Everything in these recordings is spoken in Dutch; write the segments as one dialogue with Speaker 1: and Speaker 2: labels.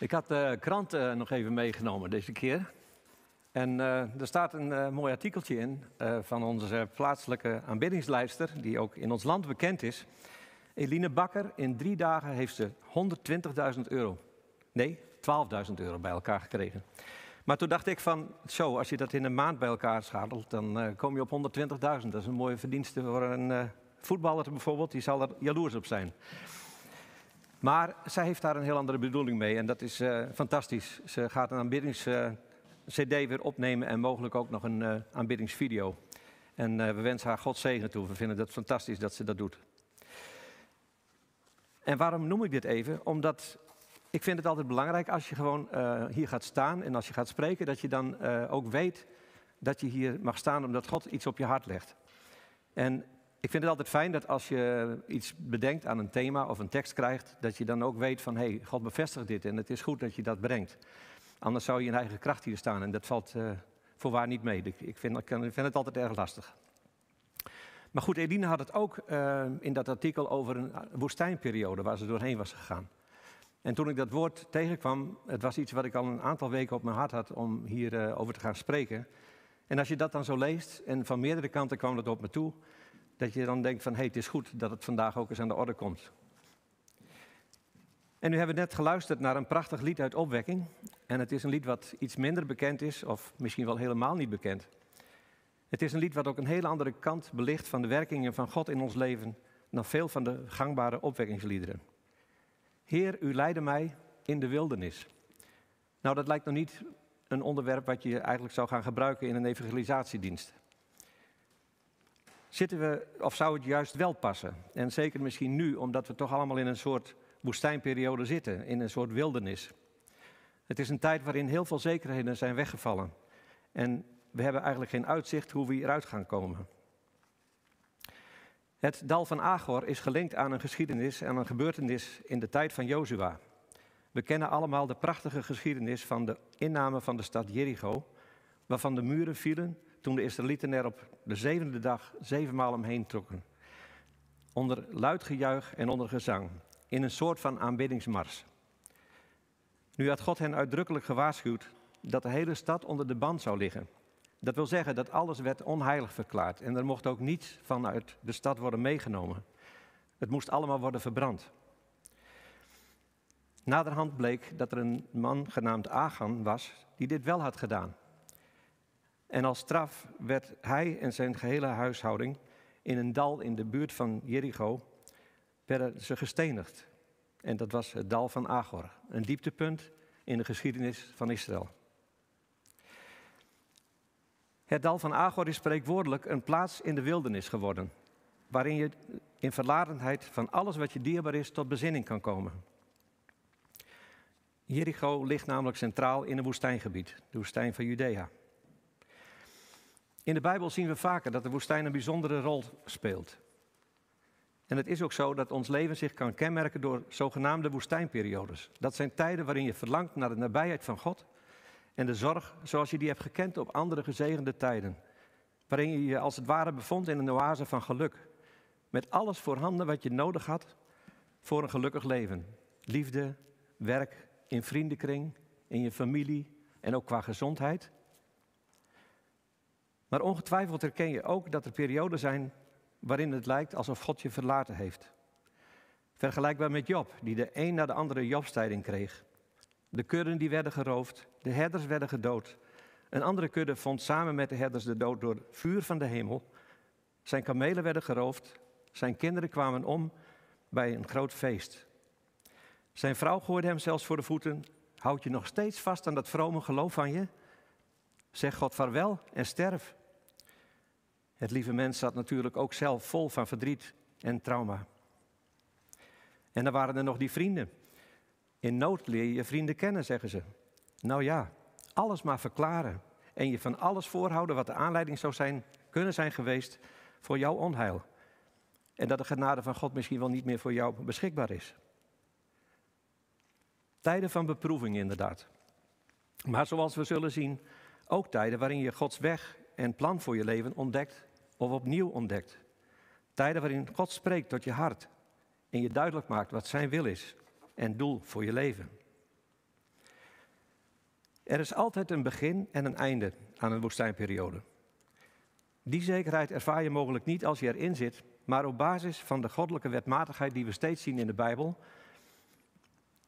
Speaker 1: Ik had de krant eh, nog even meegenomen deze keer. En eh, er staat een eh, mooi artikeltje in eh, van onze plaatselijke aanbiddingslijster, die ook in ons land bekend is. Eline Bakker, in drie dagen heeft ze 120.000 euro, nee, 12.000 euro bij elkaar gekregen. Maar toen dacht ik van, zo, als je dat in een maand bij elkaar schadelt, dan eh, kom je op 120.000. Dat is een mooie verdienste voor een eh, voetballer bijvoorbeeld, die zal er jaloers op zijn. Maar zij heeft daar een heel andere bedoeling mee en dat is eh, fantastisch. Ze gaat een aanbiddings-CD weer opnemen en mogelijk ook nog een eh, aanbiddingsvideo. En eh, we wensen haar God zegen toe. We vinden het fantastisch dat ze dat doet. En waarom noem ik dit even? Omdat ik vind het altijd belangrijk als je gewoon eh, hier gaat staan en als je gaat spreken, dat je dan eh, ook weet dat je hier mag staan omdat God iets op je hart legt. En ik vind het altijd fijn dat als je iets bedenkt aan een thema of een tekst krijgt, dat je dan ook weet van hé, hey, God bevestigt dit en het is goed dat je dat brengt. Anders zou je in eigen kracht hier staan en dat valt uh, voorwaar niet mee. Ik, vind, ik vind het altijd erg lastig. Maar goed, Eline had het ook uh, in dat artikel over een woestijnperiode waar ze doorheen was gegaan. En toen ik dat woord tegenkwam, het was iets wat ik al een aantal weken op mijn hart had om hierover over te gaan spreken. En als je dat dan zo leest, en van meerdere kanten kwam dat op me toe, dat je dan denkt van hé, hey, het is goed dat het vandaag ook eens aan de orde komt. En nu hebben we net geluisterd naar een prachtig lied uit Opwekking. En het is een lied wat iets minder bekend is, of misschien wel helemaal niet bekend. Het is een lied wat ook een hele andere kant belicht van de werkingen van God in ons leven dan veel van de gangbare opwekkingsliederen. Heer, u leidde mij in de wildernis. Nou, dat lijkt nog niet een onderwerp wat je eigenlijk zou gaan gebruiken in een evangelisatiedienst. Zitten we, of zou het juist wel passen? En zeker misschien nu, omdat we toch allemaal in een soort woestijnperiode zitten, in een soort wildernis. Het is een tijd waarin heel veel zekerheden zijn weggevallen. En we hebben eigenlijk geen uitzicht hoe we hieruit gaan komen. Het dal van Agor is gelinkt aan een geschiedenis en een gebeurtenis in de tijd van Jozua. We kennen allemaal de prachtige geschiedenis van de inname van de stad Jericho, waarvan de muren vielen toen de Israëlieten er op de zevende dag zevenmaal omheen trokken. Onder luid gejuich en onder gezang, in een soort van aanbiddingsmars. Nu had God hen uitdrukkelijk gewaarschuwd dat de hele stad onder de band zou liggen. Dat wil zeggen dat alles werd onheilig verklaard en er mocht ook niets vanuit de stad worden meegenomen. Het moest allemaal worden verbrand. Naderhand bleek dat er een man genaamd Agan was die dit wel had gedaan. En als straf werd hij en zijn gehele huishouding in een dal in de buurt van Jericho werden ze gestenigd. En dat was het dal van Agor, een dieptepunt in de geschiedenis van Israël. Het dal van Agor is spreekwoordelijk een plaats in de wildernis geworden, waarin je in verladenheid van alles wat je dierbaar is tot bezinning kan komen. Jericho ligt namelijk centraal in een woestijngebied, de woestijn van Judea. In de Bijbel zien we vaker dat de woestijn een bijzondere rol speelt. En het is ook zo dat ons leven zich kan kenmerken door zogenaamde woestijnperiodes. Dat zijn tijden waarin je verlangt naar de nabijheid van God en de zorg zoals je die hebt gekend op andere gezegende tijden. Waarin je je als het ware bevond in een oase van geluk. Met alles voorhanden wat je nodig had voor een gelukkig leven. Liefde, werk, in vriendenkring, in je familie en ook qua gezondheid. Maar ongetwijfeld herken je ook dat er perioden zijn waarin het lijkt alsof God je verlaten heeft. Vergelijkbaar met Job, die de een na de andere Jobstijding kreeg. De kudden die werden geroofd, de herders werden gedood. Een andere kudde vond samen met de herders de dood door vuur van de hemel. Zijn kamelen werden geroofd, zijn kinderen kwamen om bij een groot feest. Zijn vrouw gooide hem zelfs voor de voeten. Houd je nog steeds vast aan dat vrome geloof van je? Zeg God vaarwel en sterf. Het lieve mens zat natuurlijk ook zelf vol van verdriet en trauma. En dan waren er nog die vrienden. In nood leer je je vrienden kennen, zeggen ze. Nou ja, alles maar verklaren en je van alles voorhouden wat de aanleiding zou zijn, kunnen zijn geweest voor jouw onheil. En dat de genade van God misschien wel niet meer voor jou beschikbaar is. Tijden van beproeving inderdaad. Maar zoals we zullen zien, ook tijden waarin je Gods weg en plan voor je leven ontdekt of opnieuw ontdekt. Tijden waarin God spreekt tot je hart en je duidelijk maakt wat zijn wil is en doel voor je leven. Er is altijd een begin en een einde aan een woestijnperiode. Die zekerheid ervaar je mogelijk niet als je erin zit, maar op basis van de goddelijke wetmatigheid die we steeds zien in de Bijbel,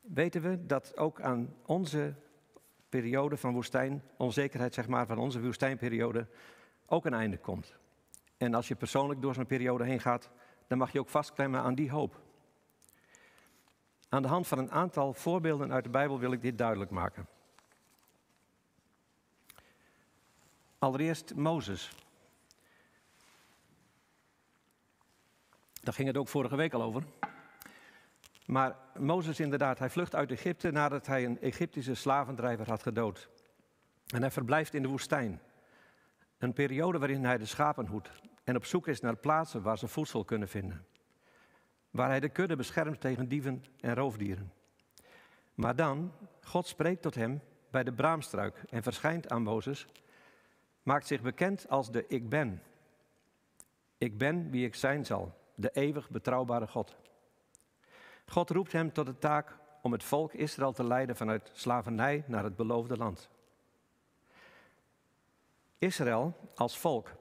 Speaker 1: weten we dat ook aan onze periode van woestijn, onzekerheid zeg maar, van onze woestijnperiode, ook een einde komt. En als je persoonlijk door zo'n periode heen gaat, dan mag je ook vastklemmen aan die hoop. Aan de hand van een aantal voorbeelden uit de Bijbel wil ik dit duidelijk maken. Allereerst Mozes. Daar ging het ook vorige week al over. Maar Mozes inderdaad, hij vlucht uit Egypte nadat hij een Egyptische slavendrijver had gedood. En hij verblijft in de woestijn. Een periode waarin hij de schapen hoedt en op zoek is naar plaatsen waar ze voedsel kunnen vinden. Waar hij de kudde beschermt tegen dieven en roofdieren. Maar dan, God spreekt tot hem bij de braamstruik en verschijnt aan Mozes, maakt zich bekend als de Ik Ben. Ik ben wie ik zijn zal, de eeuwig betrouwbare God. God roept hem tot de taak om het volk Israël te leiden vanuit slavernij naar het beloofde land. Israël als volk.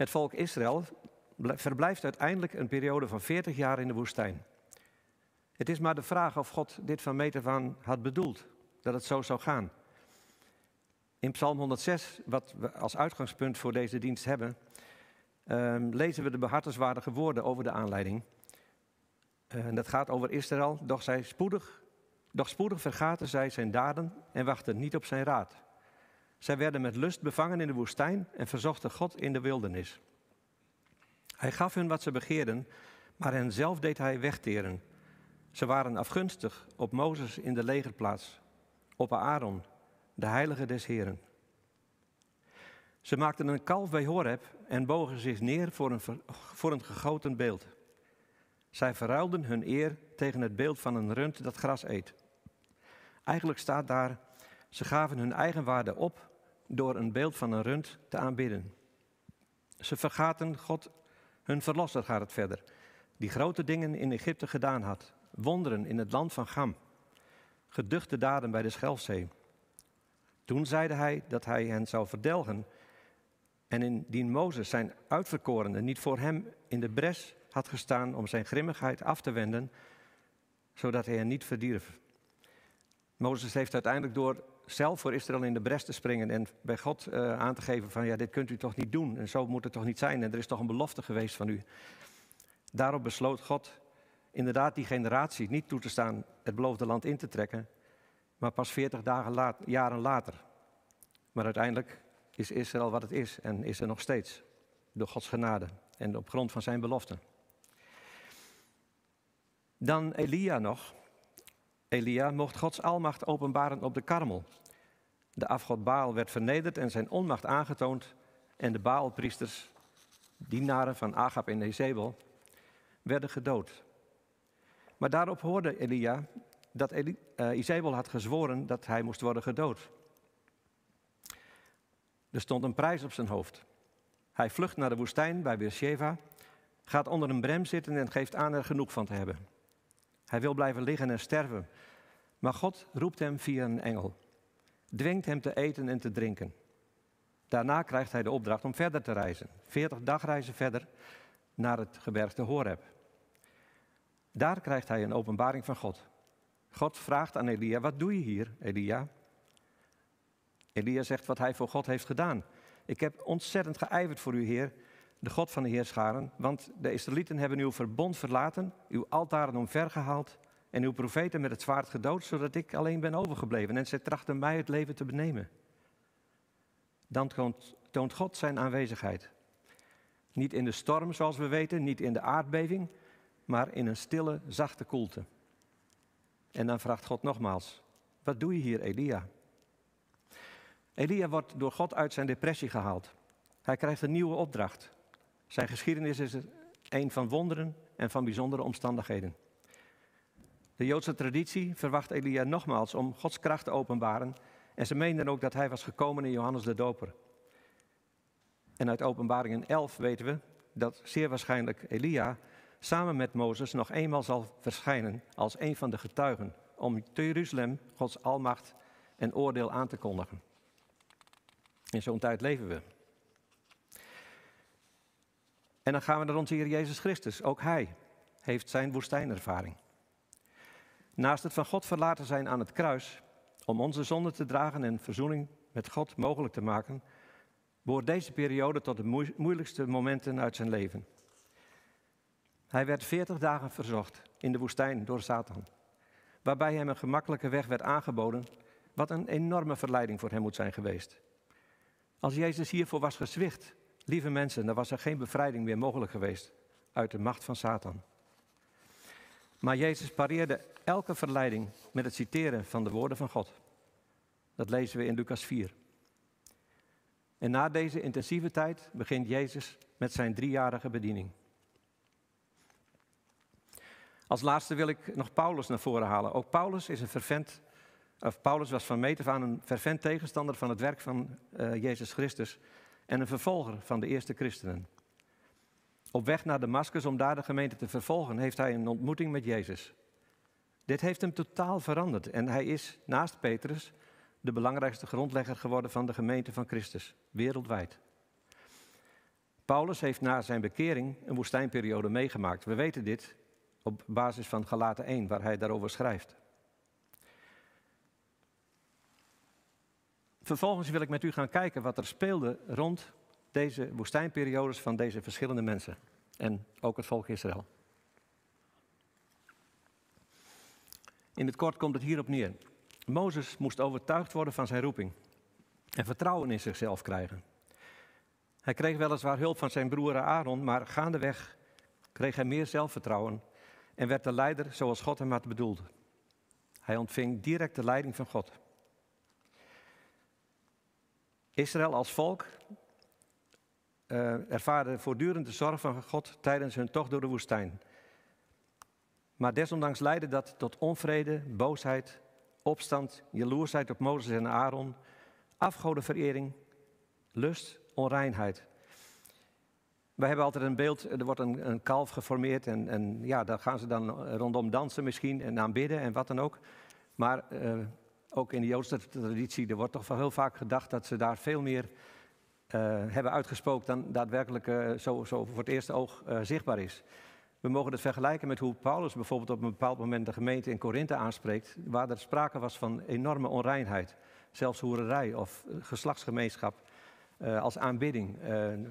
Speaker 1: Het volk Israël verblijft uiteindelijk een periode van 40 jaar in de woestijn. Het is maar de vraag of God dit van meter van had bedoeld, dat het zo zou gaan. In Psalm 106, wat we als uitgangspunt voor deze dienst hebben, um, lezen we de behartenswaardige woorden over de aanleiding. Uh, en dat gaat over Israël, doch, zij spoedig, doch spoedig vergaten zij zijn daden en wachten niet op zijn raad. Zij werden met lust bevangen in de woestijn en verzochten God in de wildernis. Hij gaf hun wat ze begeerden, maar hen zelf deed hij wegteren. Ze waren afgunstig op Mozes in de legerplaats, op Aaron, de heilige des Heren. Ze maakten een kalf bij Horeb en bogen zich neer voor een, voor een gegoten beeld. Zij verruilden hun eer tegen het beeld van een rund dat gras eet. Eigenlijk staat daar, ze gaven hun eigen waarde op door een beeld van een rund te aanbidden. Ze vergaten God, hun verlosser gaat het verder, die grote dingen in Egypte gedaan had, wonderen in het land van Gam, geduchte daden bij de Schelfzee. Toen zeide hij dat hij hen zou verdelgen. En indien Mozes zijn uitverkorene niet voor hem in de bres had gestaan om zijn grimmigheid af te wenden, zodat hij hen niet verdierf. Mozes heeft uiteindelijk door zelf voor Israël in de bres te springen en bij God uh, aan te geven van ja, dit kunt u toch niet doen en zo moet het toch niet zijn en er is toch een belofte geweest van u. Daarop besloot God inderdaad die generatie niet toe te staan het beloofde land in te trekken, maar pas 40 dagen laat, jaren later. Maar uiteindelijk is Israël wat het is en is er nog steeds door Gods genade en op grond van zijn beloften. Dan Elia nog. Elia mocht Gods almacht openbaren op de karmel. De afgod Baal werd vernederd en zijn onmacht aangetoond. En de Baalpriesters, dienaren van Agab en Ezebel, werden gedood. Maar daarop hoorde Elia dat Eli, Izebel had gezworen dat hij moest worden gedood. Er stond een prijs op zijn hoofd. Hij vlucht naar de woestijn bij Beersheba, gaat onder een brem zitten en geeft aan er genoeg van te hebben. Hij wil blijven liggen en sterven, maar God roept hem via een engel, dwingt hem te eten en te drinken. Daarna krijgt hij de opdracht om verder te reizen, 40 dagreizen verder naar het gebergte Horeb. Daar krijgt hij een openbaring van God. God vraagt aan Elia, wat doe je hier, Elia? Elia zegt wat hij voor God heeft gedaan. Ik heb ontzettend geijverd voor u, Heer, de God van de Heerscharen, want de Israëlieten hebben uw verbond verlaten, uw altaren omvergehaald en uw profeten met het zwaard gedood, zodat ik alleen ben overgebleven en zij trachten mij het leven te benemen. Dan toont, God zijn aanwezigheid. Niet in de storm, zoals we weten, niet in de aardbeving, maar in een stille, zachte koelte. En dan vraagt God nogmaals: Wat doe je hier, Elia? Elia wordt door God uit zijn depressie gehaald. Hij krijgt een nieuwe opdracht. Zijn geschiedenis is een van wonderen en van bijzondere omstandigheden. De Joodse traditie verwacht Elia nogmaals om Gods kracht te openbaren. En ze meenden ook dat hij was gekomen in Johannes de Doper. En uit Openbaringen 11 weten we dat zeer waarschijnlijk Elia samen met Mozes nog eenmaal zal verschijnen als een van de getuigen om te Jeruzalem Gods almacht en oordeel aan te kondigen. In zo'n tijd leven we. En dan gaan we naar onze Heer Jezus Christus. Ook Hij heeft zijn woestijnervaring. Naast het van God verlaten zijn aan het kruis, om onze zonde te dragen en verzoening met God mogelijk te maken, behoort deze periode tot de moeilijkste momenten uit zijn leven. Hij werd veertig dagen verzocht in de woestijn door Satan, waarbij hem een gemakkelijke weg werd aangeboden, wat een enorme verleiding voor hem moet zijn geweest. Als Jezus hiervoor was gezwicht, lieve mensen, dan was er geen bevrijding meer mogelijk geweest uit de macht van Satan. Maar Jezus pareerde elke verleiding met het citeren van de woorden van God. Dat lezen we in Lucas 4. En na deze intensieve tijd begint Jezus met zijn driejarige bediening. Als laatste wil ik nog Paulus naar voren halen. Ook Paulus is een fervent, of Paulus was van meet af aan een fervent tegenstander van het werk van uh, Jezus Christus en een vervolger van de eerste christenen. Op weg naar Damascus om daar de gemeente te vervolgen, heeft hij een ontmoeting met Jezus. Dit heeft hem totaal veranderd en hij is naast Petrus de belangrijkste grondlegger geworden van de gemeente van Christus, wereldwijd. Paulus heeft na zijn bekering een woestijnperiode meegemaakt. We weten dit op basis van Galaten 1, waar hij daarover schrijft. Vervolgens wil ik met u gaan kijken wat er speelde rond deze woestijnperiodes van deze verschillende mensen en ook het volk Israël. In het kort komt het hierop neer. Mozes moest overtuigd worden van zijn roeping en vertrouwen in zichzelf krijgen. Hij kreeg weliswaar hulp van zijn broer Aaron, maar gaandeweg kreeg hij meer zelfvertrouwen en werd de leider zoals God hem had bedoeld. Hij ontving direct de leiding van God. Israël als volk uh, ervaarde voortdurend de zorg van God tijdens hun tocht door de woestijn. Maar desondanks leidde dat tot onvrede, boosheid, opstand, jaloersheid op Mozes en Aaron, afgodenverering, lust, onreinheid. We hebben altijd een beeld, er wordt een, een kalf geformeerd en, en, ja, daar gaan ze dan rondom dansen misschien en aanbidden en wat dan ook. Maar uh, ook in de Joodse traditie, er wordt toch wel heel vaak gedacht dat ze daar veel meer hebben uitgespookt dan daadwerkelijk uh, zo, zo, voor het eerste oog zichtbaar is. We mogen het vergelijken met hoe Paulus bijvoorbeeld op een bepaald moment de gemeente in Korinthe aanspreekt, waar er sprake was van enorme onreinheid, zelfs hoererij of geslachtsgemeenschap als aanbidding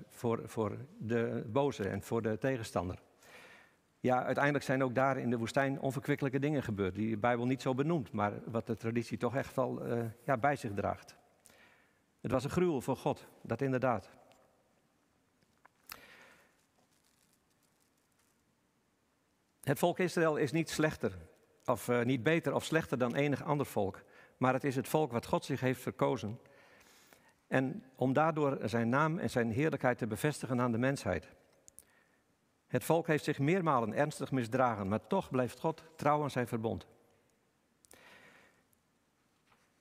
Speaker 1: voor, voor de boze en voor de tegenstander. Ja, uiteindelijk zijn ook daar in de woestijn onverkwikkelijke dingen gebeurd, die de Bijbel niet zo benoemt, maar wat de traditie toch echt wel ja, bij zich draagt. Het was een gruwel voor God, dat inderdaad. Het volk Israël is niet slechter, of uh, niet beter of slechter dan enig ander volk, maar het is het volk wat God zich heeft verkozen. En om daardoor zijn naam en zijn heerlijkheid te bevestigen aan de mensheid. Het volk heeft zich meermalen ernstig misdragen, maar toch blijft God trouw aan zijn verbond.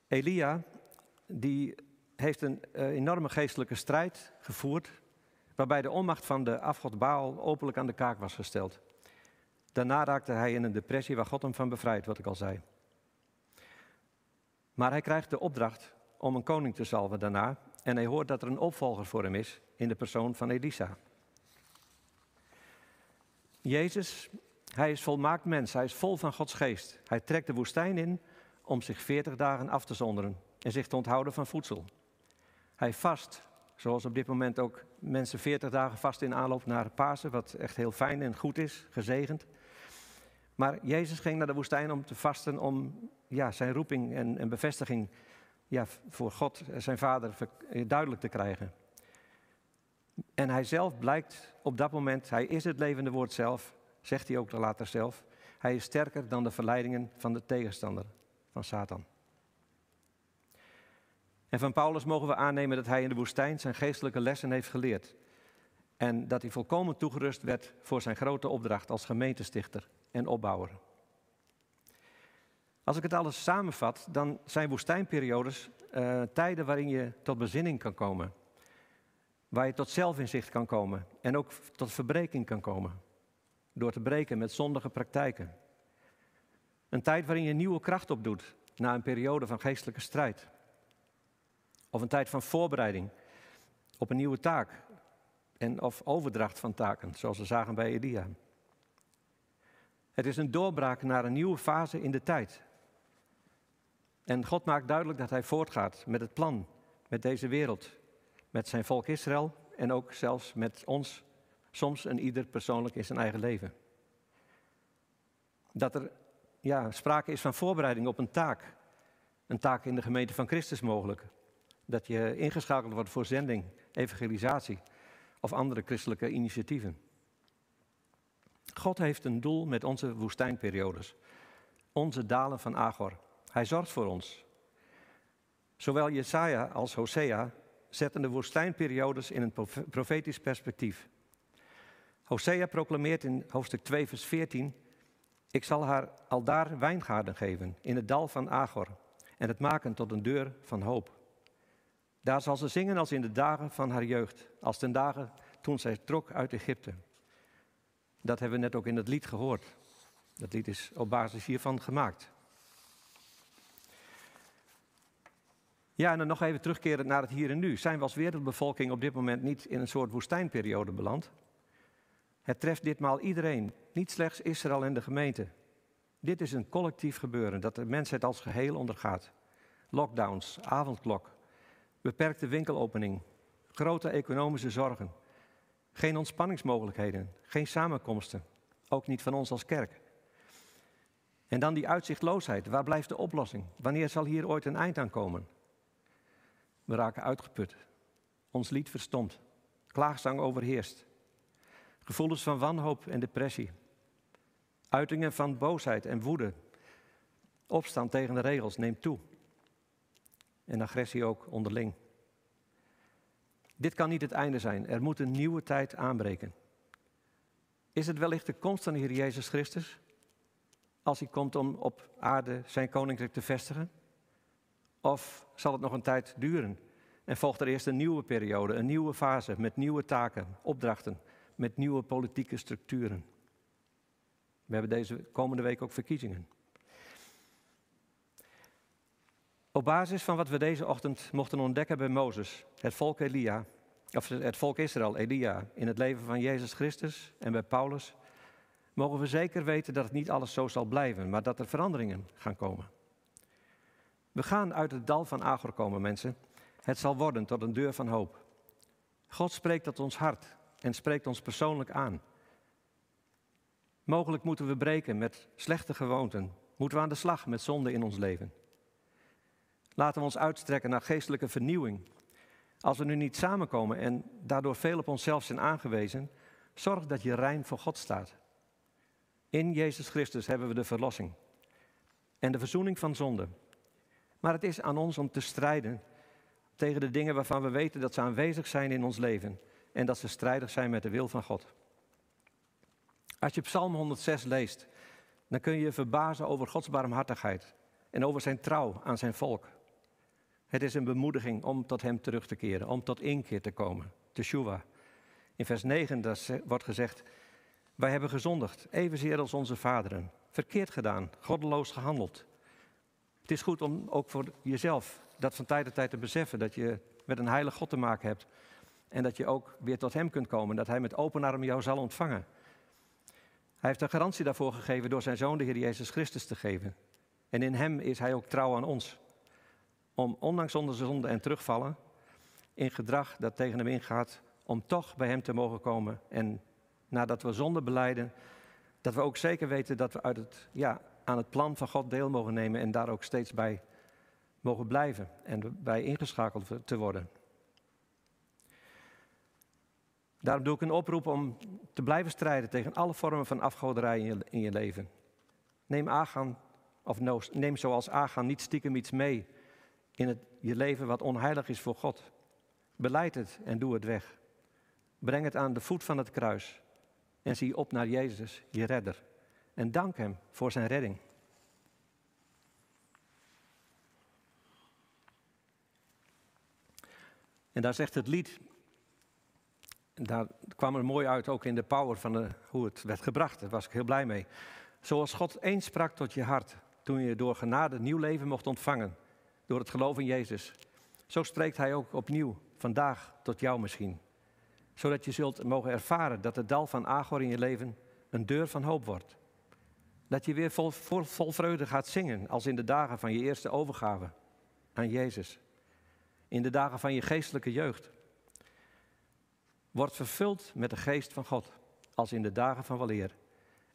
Speaker 1: Elia, die heeft een uh, enorme geestelijke strijd gevoerd, waarbij de onmacht van de afgod Baal openlijk aan de kaak was gesteld. Daarna raakte hij in een depressie waar God hem van bevrijdt, wat ik al zei. Maar hij krijgt de opdracht om een koning te salven daarna. En hij hoort dat er een opvolger voor hem is in de persoon van Elisa. Jezus, hij is volmaakt mens, hij is vol van Gods geest. Hij trekt de woestijn in om zich veertig dagen af te zonderen en zich te onthouden van voedsel. Hij vast, zoals op dit moment ook mensen veertig dagen vast in aanloop naar Pasen, wat echt heel fijn en goed is, gezegend. Maar Jezus ging naar de woestijn om te vasten, om ja, zijn roeping en, en bevestiging ja, voor God, zijn vader, eh, duidelijk te krijgen. En hij zelf blijkt op dat moment, hij is het levende woord zelf, zegt hij ook later zelf. Hij is sterker dan de verleidingen van de tegenstander, van Satan. En van Paulus mogen we aannemen dat hij in de woestijn zijn geestelijke lessen heeft geleerd. En dat hij volkomen toegerust werd voor zijn grote opdracht als gemeentestichter en opbouwer. Als ik het alles samenvat, dan zijn woestijnperiodes uh, tijden waarin je tot bezinning kan komen. Waar je tot zelfinzicht kan komen en ook tot verbreking kan komen. Door te breken met zondige praktijken. Een tijd waarin je nieuwe kracht opdoet na een periode van geestelijke strijd. Of een tijd van voorbereiding op een nieuwe taak en of overdracht van taken, zoals we zagen bij Elia. Het is een doorbraak naar een nieuwe fase in de tijd. En God maakt duidelijk dat hij voortgaat met het plan, met deze wereld, met zijn volk Israël en ook zelfs met ons, soms en ieder persoonlijk in zijn eigen leven. Dat er ja, sprake is van voorbereiding op een taak, een taak in de gemeente van Christus mogelijk. Dat je ingeschakeld wordt voor zending, evangelisatie of andere christelijke initiatieven. God heeft een doel met onze woestijnperiodes, onze dalen van Agor. Hij zorgt voor ons. Zowel Jesaja als Hosea zetten de woestijnperiodes in een profetisch perspectief. Hosea proclameert in hoofdstuk 2, vers 14: Ik zal haar al daar wijngaarden geven, in het dal van Agor, en het maken tot een deur van hoop. Daar zal ze zingen als in de dagen van haar jeugd, als ten dagen toen zij trok uit Egypte. Dat hebben we net ook in het lied gehoord. Dat lied is op basis hiervan gemaakt. Ja, en dan nog even terugkeren naar het hier en nu. Zijn we als wereldbevolking op dit moment niet in een soort woestijnperiode beland? Het treft ditmaal iedereen, niet slechts Israël en de gemeente. Dit is een collectief gebeuren dat de mensheid als geheel ondergaat. Lockdowns, avondklok, beperkte winkelopening, grote economische zorgen, geen ontspanningsmogelijkheden, geen samenkomsten, ook niet van ons als kerk. En dan die uitzichtloosheid, waar blijft de oplossing? Wanneer zal hier ooit een eind aan komen? We raken uitgeput, ons lied verstomt, klaagzang overheerst, gevoelens van wanhoop en depressie, uitingen van boosheid en woede, opstand tegen de regels neemt toe en agressie ook onderling. Dit kan niet het einde zijn. Er moet een nieuwe tijd aanbreken. Is het wellicht de komst van de Heer Jezus Christus? Als hij komt om op aarde zijn koninkrijk te vestigen? Of zal het nog een tijd duren? En volgt er eerst een nieuwe periode, een nieuwe fase met nieuwe taken, opdrachten, met nieuwe politieke structuren? We hebben deze komende week ook verkiezingen. Op basis van wat we deze ochtend mochten ontdekken bij Mozes, het volk Elia, of het volk Israël, Elia, in het leven van Jezus Christus en bij Paulus, mogen we zeker weten dat het niet alles zo zal blijven, maar dat er veranderingen gaan komen. We gaan uit het dal van Agor komen, mensen. Het zal worden tot een deur van hoop. God spreekt tot ons hart en spreekt ons persoonlijk aan. Mogelijk moeten we breken met slechte gewoonten, moeten we aan de slag met zonde in ons leven. Laten we ons uitstrekken naar geestelijke vernieuwing. Als we nu niet samenkomen en daardoor veel op onszelf zijn aangewezen, zorg dat je rein voor God staat. In Jezus Christus hebben we de verlossing en de verzoening van zonde. Maar het is aan ons om te strijden tegen de dingen waarvan we weten dat ze aanwezig zijn in ons leven en dat ze strijdig zijn met de wil van God. Als je Psalm 106 leest, dan kun je je verbazen over Gods barmhartigheid en over zijn trouw aan zijn volk. Het is een bemoediging om tot Hem terug te keren, om tot inkeer te komen, teshuva. In vers 9 wordt gezegd, wij hebben gezondigd, evenzeer als onze vaderen. Verkeerd gedaan, goddeloos gehandeld. Het is goed om ook voor jezelf dat van tijd tot tijd te beseffen, dat je met een heilig God te maken hebt. En dat je ook weer tot Hem kunt komen, dat Hij met open armen jou zal ontvangen. Hij heeft een garantie daarvoor gegeven door zijn Zoon, de Heer Jezus Christus, te geven. En in Hem is Hij ook trouw aan ons om ondanks onze zonde en terugvallen in gedrag dat tegen hem ingaat, om toch bij hem te mogen komen. En nadat we zonde beleiden, dat we ook zeker weten dat we uit het, ja, aan het plan van God deel mogen nemen en daar ook steeds bij mogen blijven en bij ingeschakeld te worden. Daarom doe ik een oproep om te blijven strijden tegen alle vormen van afgoderij in je, leven. Neem Agan, of neem zoals Agan niet stiekem iets mee in het, je leven wat onheilig is voor God. Beleid het en doe het weg. Breng het aan de voet van het kruis en zie op naar Jezus, je redder. En dank Hem voor zijn redding. En daar zegt het lied, daar kwam er mooi uit ook in de power van hoe het werd gebracht. Daar was ik heel blij mee. Zoals God eens sprak tot je hart, toen je door genade nieuw leven mocht ontvangen, door het geloof in Jezus. Zo spreekt Hij ook opnieuw, vandaag tot jou misschien. Zodat je zult mogen ervaren dat het dal van Agor in je leven een deur van hoop wordt. Dat je weer vol, vol, vol vreugde gaat zingen als in de dagen van je eerste overgave aan Jezus. In de dagen van je geestelijke jeugd. Word vervuld met de geest van God, als in de dagen van weleer.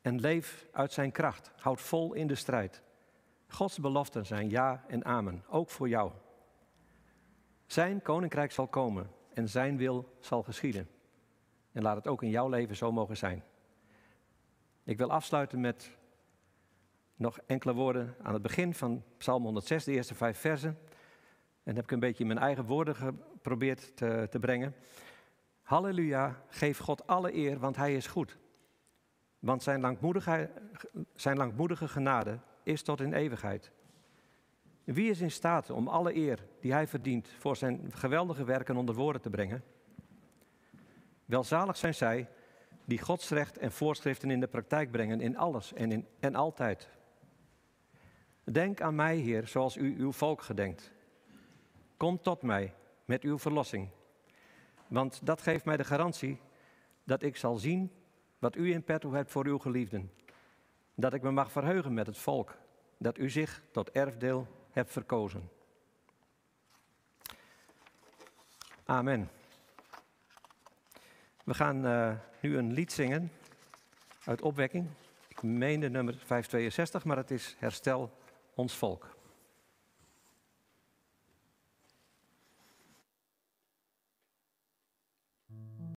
Speaker 1: En leef uit zijn kracht. Houd vol in de strijd. Gods beloften zijn ja en amen, ook voor jou. Zijn koninkrijk zal komen en zijn wil zal geschieden. En laat het ook in jouw leven zo mogen zijn. Ik wil afsluiten met nog enkele woorden aan het begin van Psalm 106, de eerste vijf versen. En heb ik een beetje mijn eigen woorden geprobeerd te, te brengen. Halleluja, geef God alle eer, want Hij is goed. Want zijn zijn langmoedige genade is tot in eeuwigheid. Wie is in staat om alle eer die Hij verdient voor zijn geweldige werken onder woorden te brengen? Welzalig zijn zij die Gods recht en voorschriften in de praktijk brengen in alles en, in, en altijd. Denk aan mij, Heer, zoals u uw volk gedenkt. Kom tot mij met uw verlossing. Want dat geeft mij de garantie dat ik zal zien wat u in petto hebt voor uw geliefden. Dat ik me mag verheugen met het volk dat u zich tot erfdeel hebt verkozen. Amen. We gaan uh, nu een lied zingen uit opwekking. Ik meende nummer 562, maar het is Herstel ons volk.